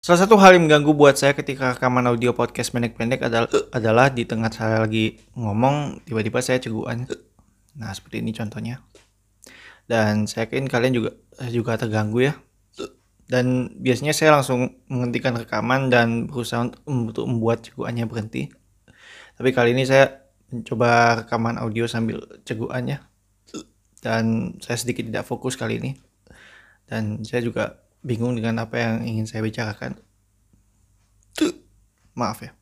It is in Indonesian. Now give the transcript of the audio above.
Salah satu hal yang mengganggu buat saya ketika rekaman audio podcast pendek-pendek adalah, adalah di tengah saya lagi ngomong, tiba-tiba saya ceguan. Nah, seperti ini contohnya. Dan saya yakin kalian juga juga terganggu ya. Dan biasanya saya langsung menghentikan rekaman dan berusaha untuk membuat ceguannya berhenti. Tapi kali ini saya mencoba rekaman audio sambil ceguannya. Dan saya sedikit tidak fokus kali ini. Dan saya juga bingung dengan apa yang ingin saya bicarakan. Maaf ya.